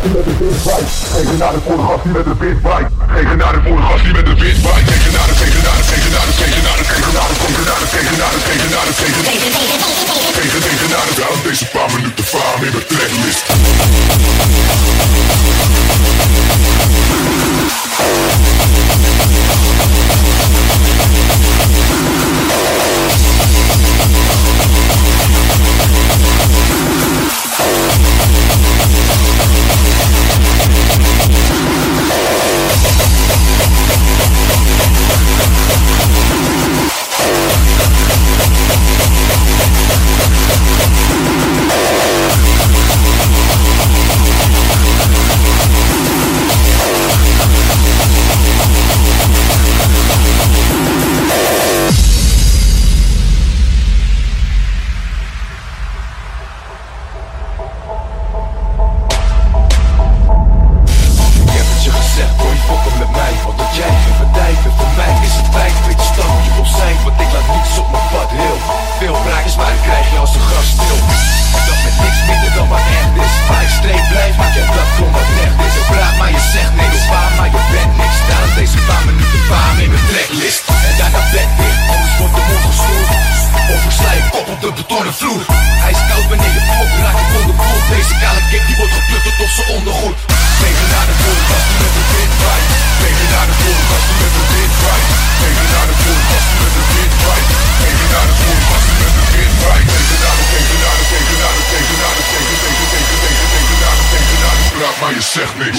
tegen met de big bike. Geen genade voor de gast met de big bike. tegen, genade voor de gast die met de big bike. tegen, genade, geen genade, tegen, genade, geen genade, tegen, genade, tegen, tegen, tegen, tegen, tegen, tegen, tegen, tegen, tegen, tegen, tegen, tegen, tegen, tegen, tegen, tegen, tegen, in tegen, tegen, tegen, tegen, Thank you.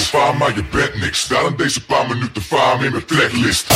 zwaar, maar je bent niks. Daarom deze paar minuten farm in mijn tracklist.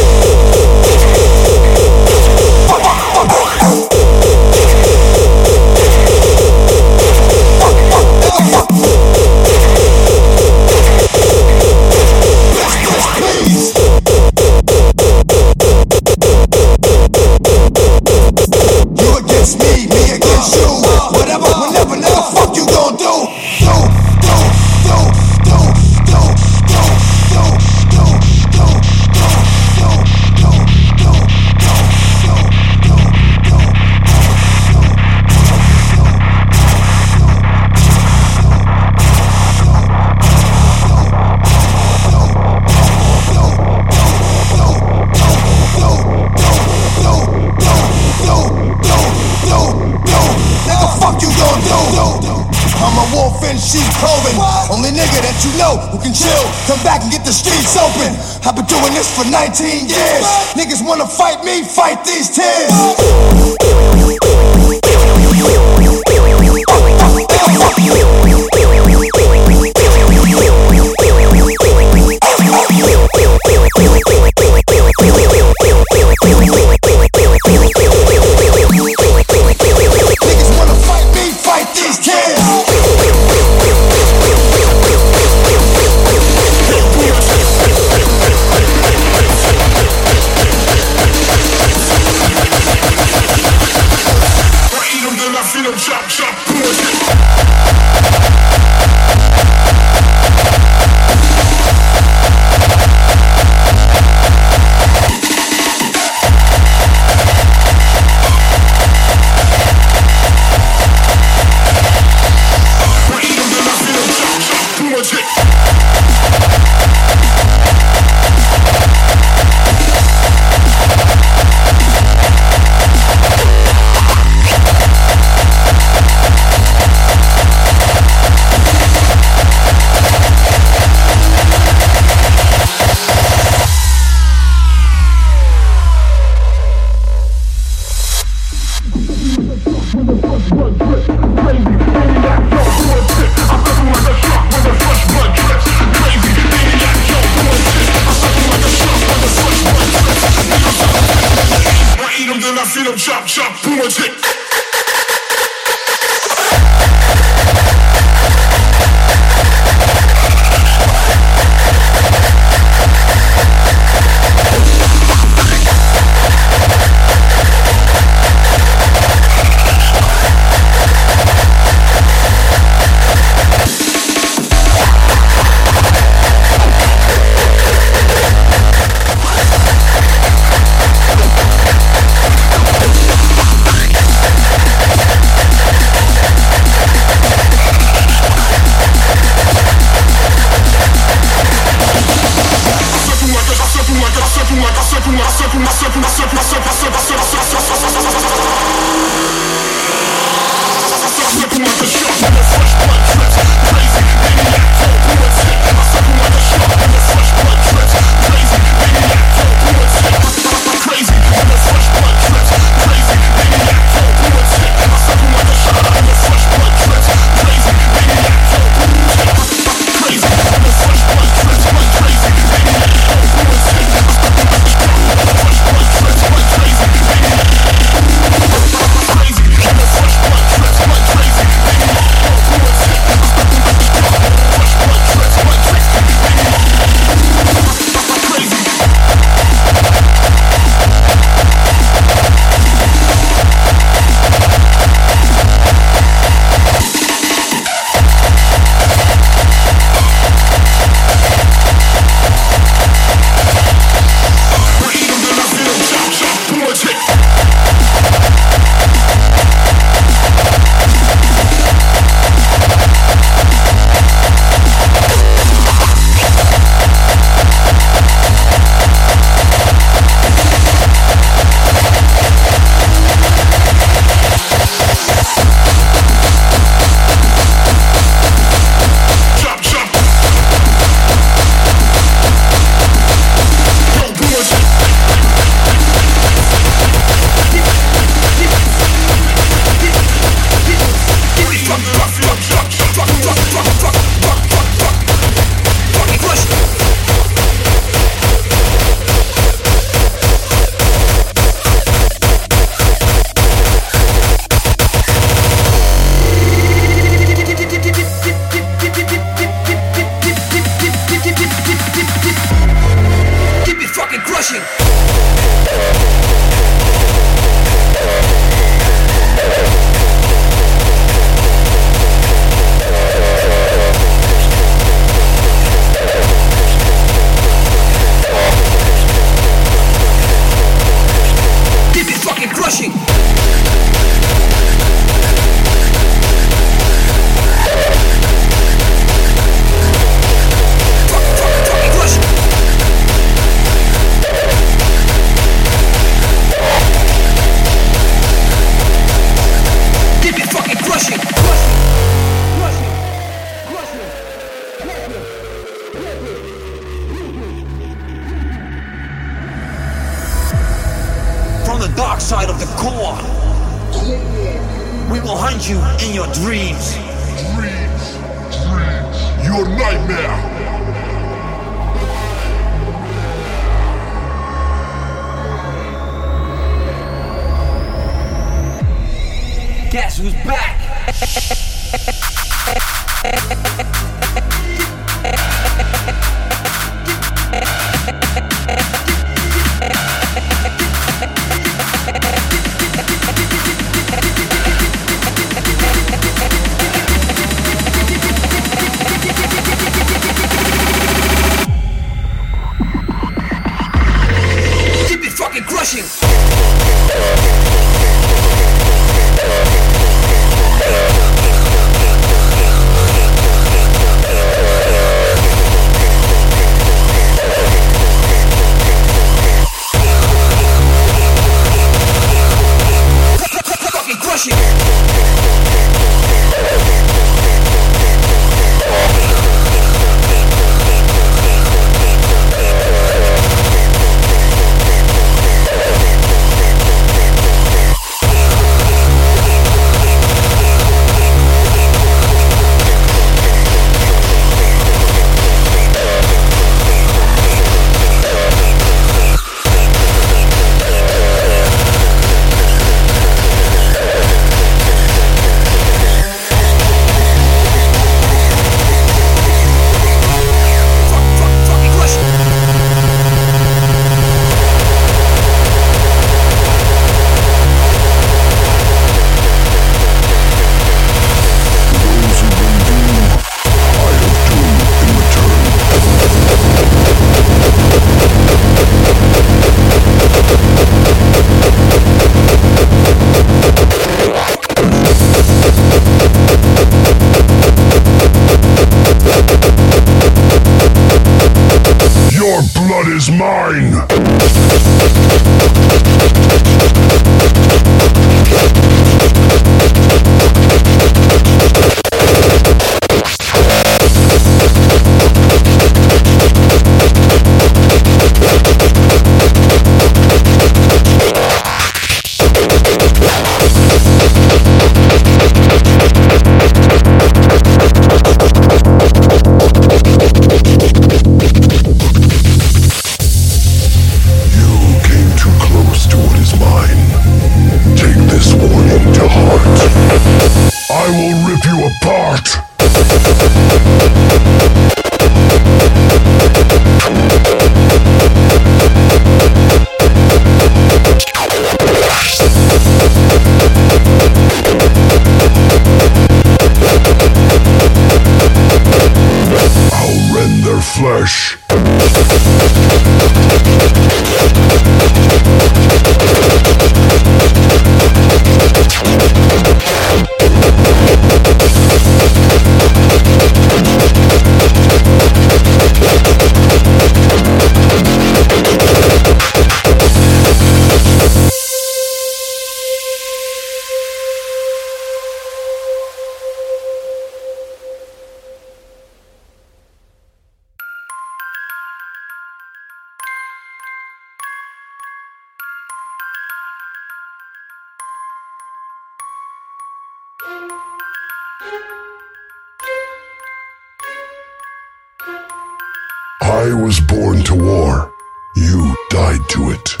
I was born to war. You died to it.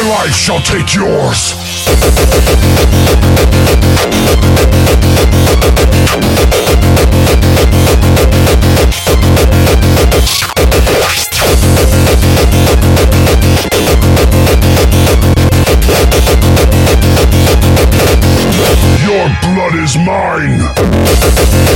My life shall take yours. Blood is mine!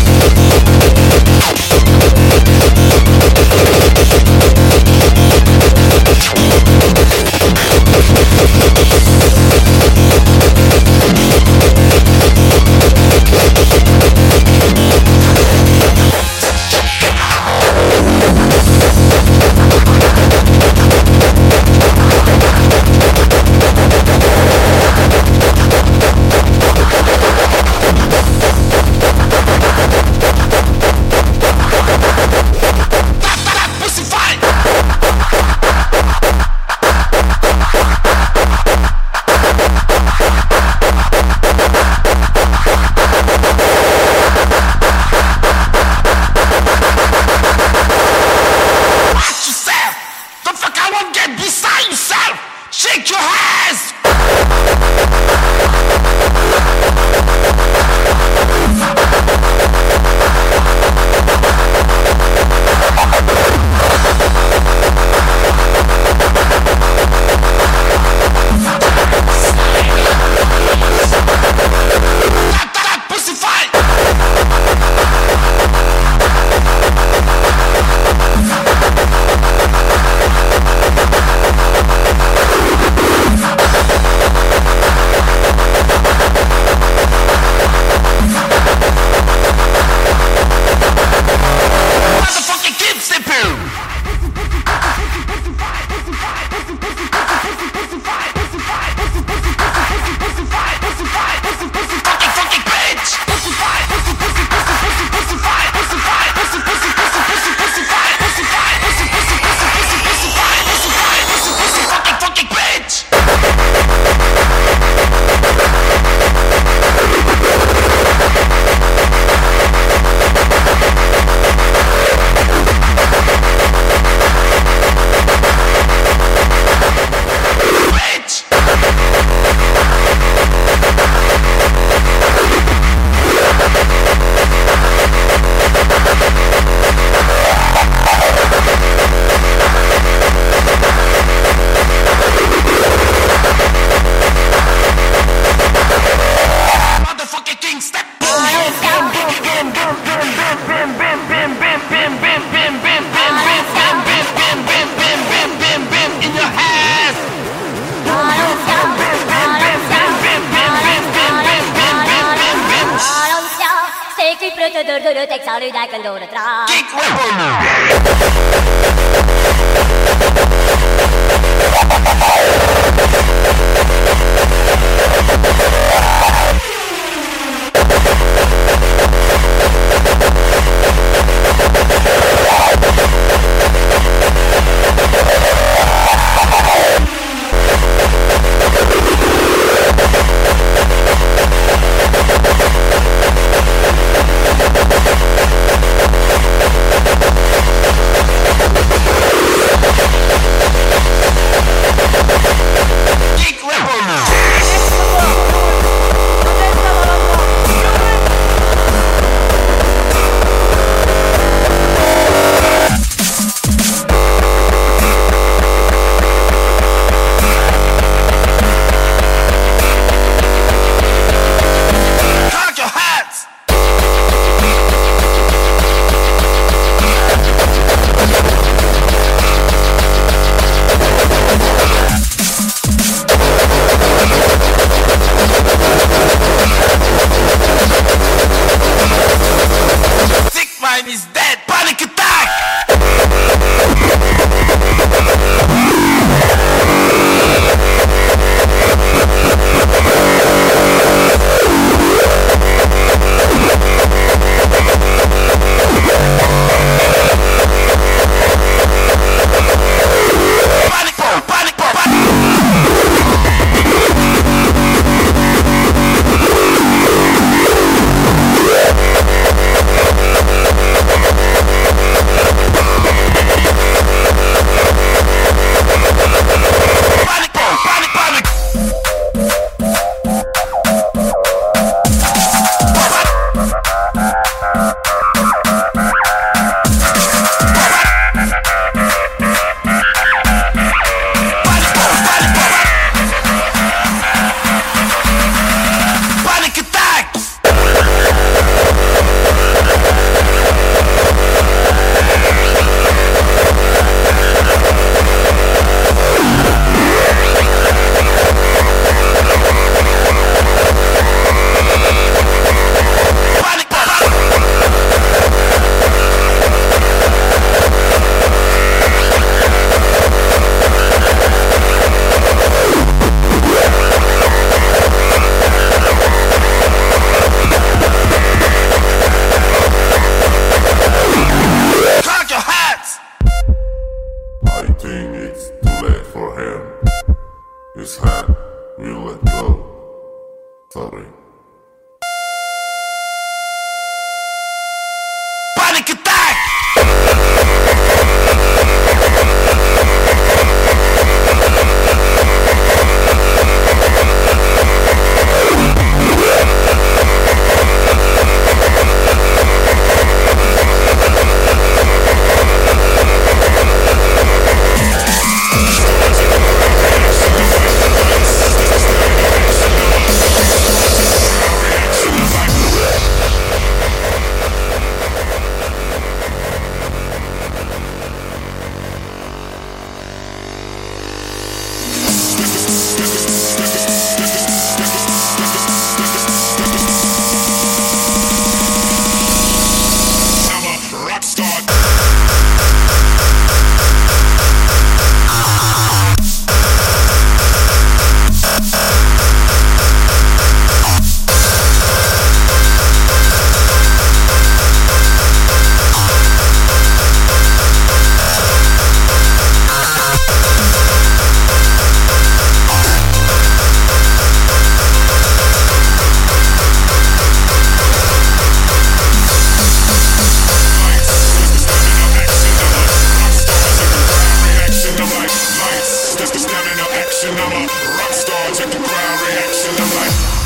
reaction. I'm a rock star, check the crowd reaction. I'm like.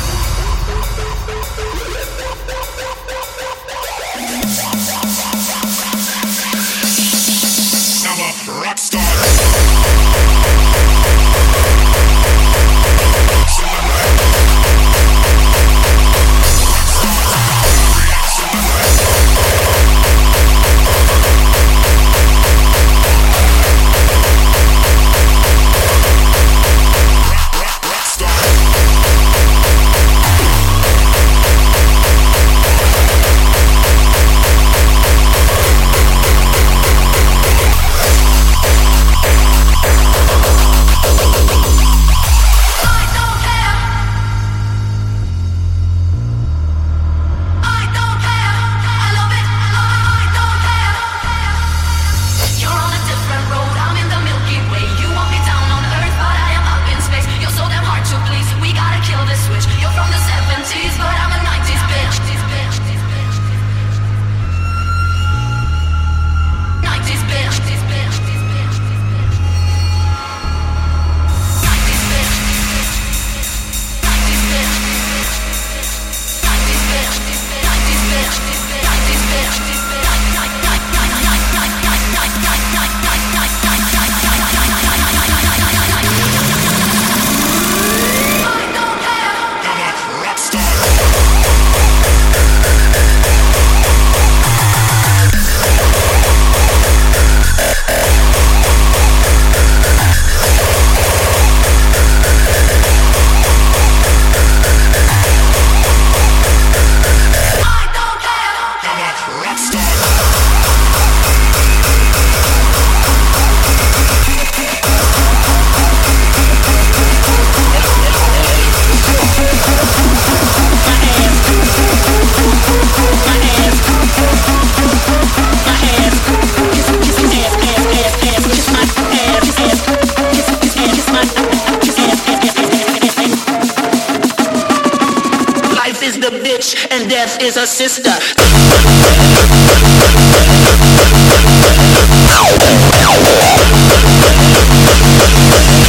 Death is a sister.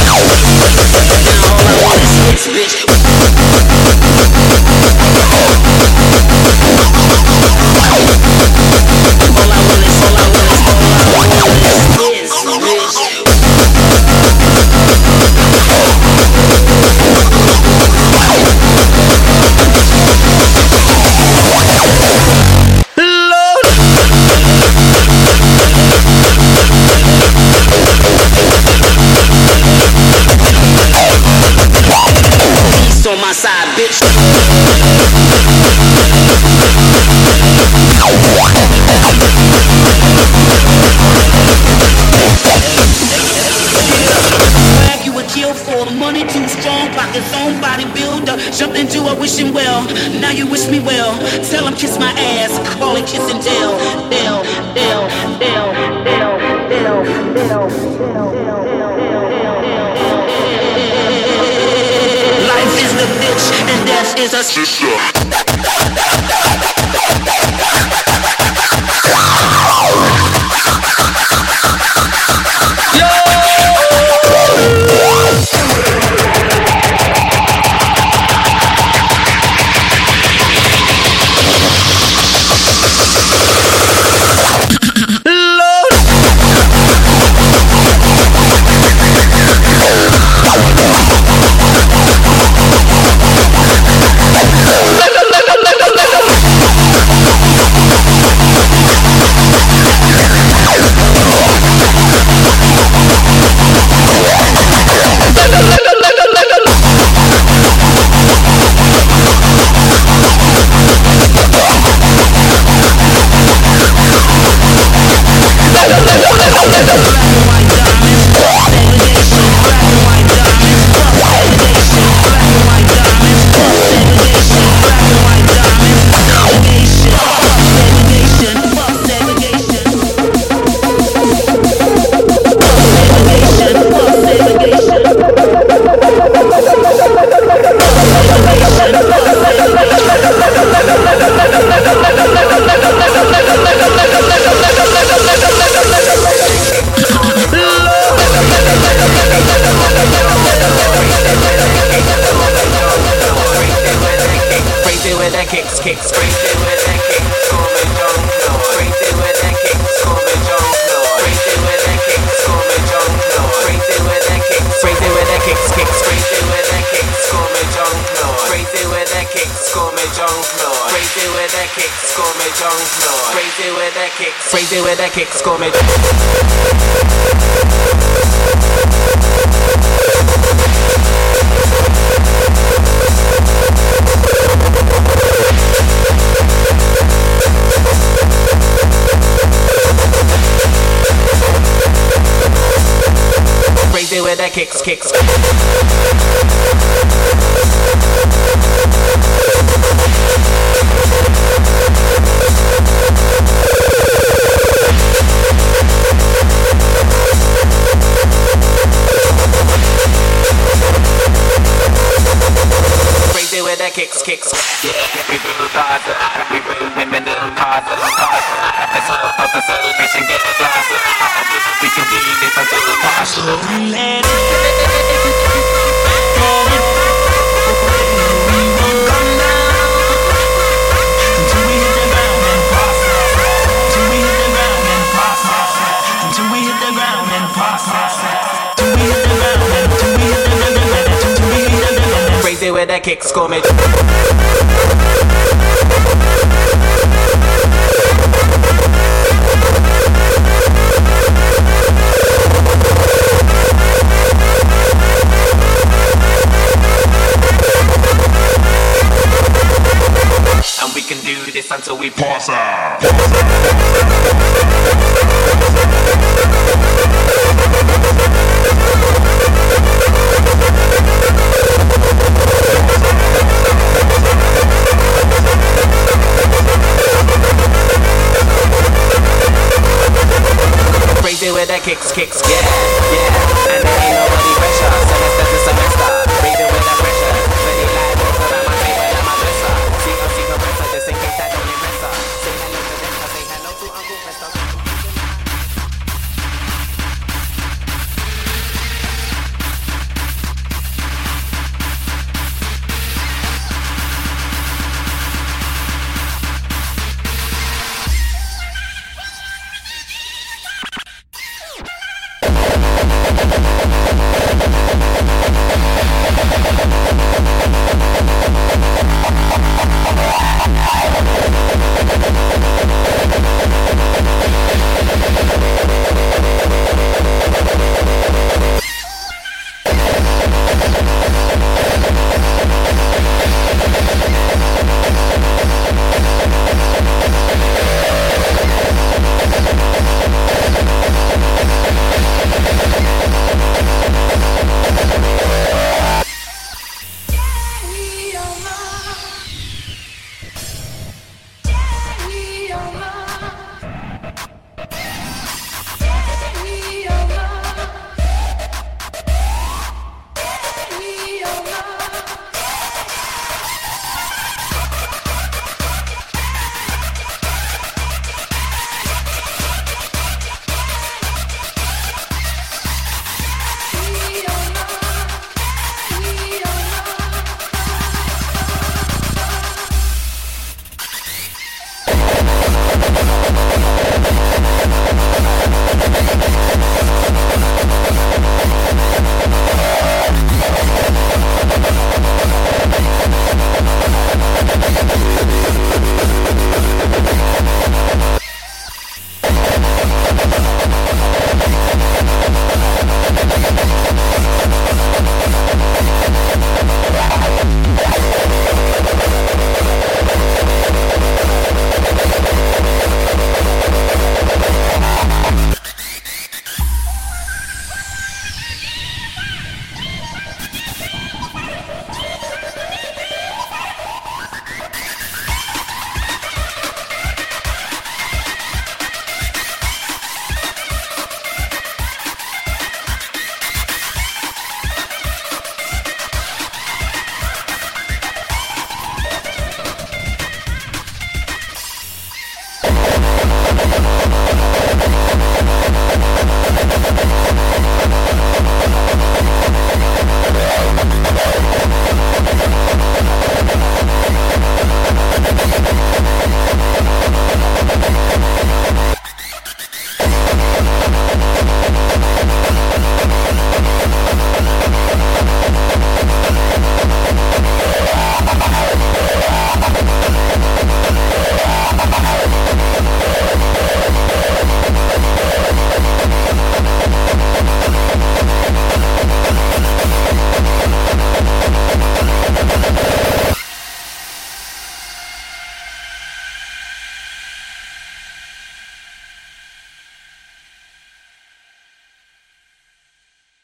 Now all I want is bitch. Too strong, pockets on bodybuilder. Jumped into a wishing well. Now you wish me well. Tell him kiss my ass, call it kiss and tell. Dell, Dell, Dell, Dell, Life is the bitch and death is a sister. Crazy with that kicks, crazy with that kicks, come and. Crazy with that kicks, kicks. kicks, kicks. People tarzı, people memnun tarzı, tarzı. Professor, professor, mission get tarzı. Bir gün değil, bir gün tarzı. Let it. Do we hit the ground and process? Do we hit the ground and do we hit? Crazy with that kicks coming. And we can do this until we pass out. The kicks, kicks, yeah, yeah. And there ain't nobody pressure, semester to semester. Breathing with the pressure.